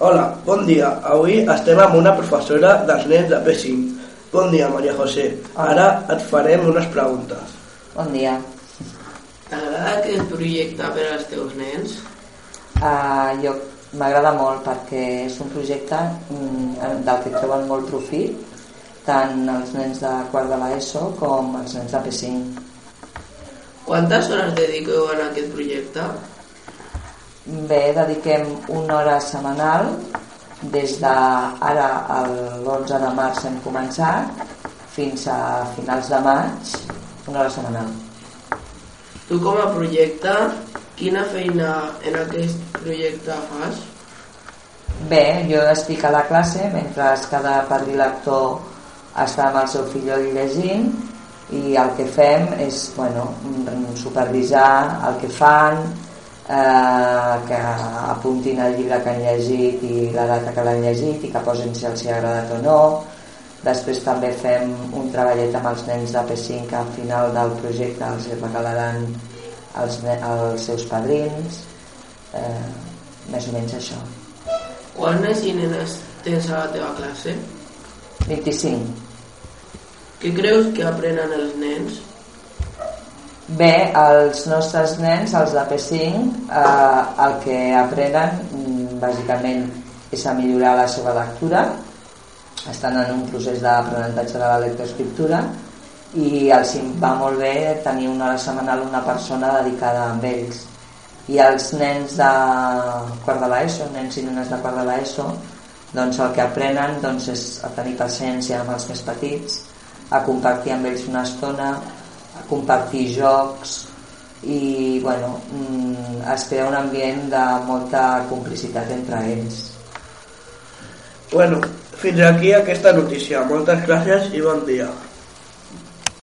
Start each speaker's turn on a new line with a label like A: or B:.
A: Hola, bon dia. Avui estem amb una professora dels nens de P5. Bon dia, Maria José. Ara et farem unes preguntes.
B: Bon dia.
C: T'agrada aquest projecte per als teus nens?
B: Uh, jo m'agrada molt perquè és un projecte mm, del que treuen molt profit tant els nens de quart de l'ESO com els nens de P5.
C: Quantes hores dediqueu en aquest projecte?
B: Bé, dediquem una hora setmanal des de ara l'11 de març hem començat fins a finals de maig una hora setmanal
C: Tu com a projecte, quina feina en aquest projecte fas?
B: Bé, jo estic a la classe mentre cada padrí lector està amb el seu fill llegint i el que fem és bueno, supervisar el que fan eh, que apuntin el llibre que han llegit i la data que l'han llegit i que posin si els ha agradat o no després també fem un treballet amb els nens de P5 que al final del projecte els regalaran els, els seus padrins eh, més o menys això
C: Quants nens i nenes tens a la teva classe?
B: 25
C: què creus que aprenen els nens?
B: Bé, els nostres nens, els de P5, eh, el que aprenen mm, bàsicament és a millorar la seva lectura, estan en un procés d'aprenentatge de la lectoescriptura i els va molt bé tenir una hora setmanal una persona dedicada a ells. I els nens de quart de l'ESO, nens i nenes de quart de l'ESO, doncs el que aprenen doncs, és a tenir paciència amb els més petits, a compartir amb ells una estona, compartir jocs i bueno, mm, es crea un ambient de molta complicitat entre ells.
A: Bueno, fins aquí aquesta notícia. Moltes gràcies i bon dia.